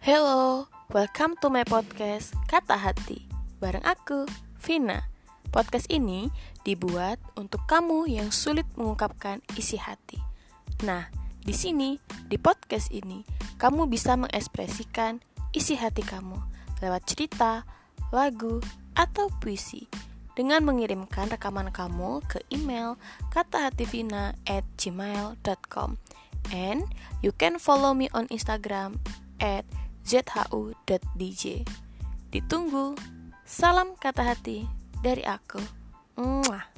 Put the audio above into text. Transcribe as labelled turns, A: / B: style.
A: Hello, welcome to my podcast Kata Hati Bareng aku, Vina. Podcast ini dibuat untuk kamu yang sulit mengungkapkan isi hati. Nah, di sini, di podcast ini Kamu bisa mengekspresikan isi hati kamu Lewat cerita, lagu, atau puisi dengan mengirimkan rekaman kamu ke email katahativina at gmail.com and you can follow me on Instagram at zhu.dj. Ditunggu. Salam kata hati dari aku. Mwah.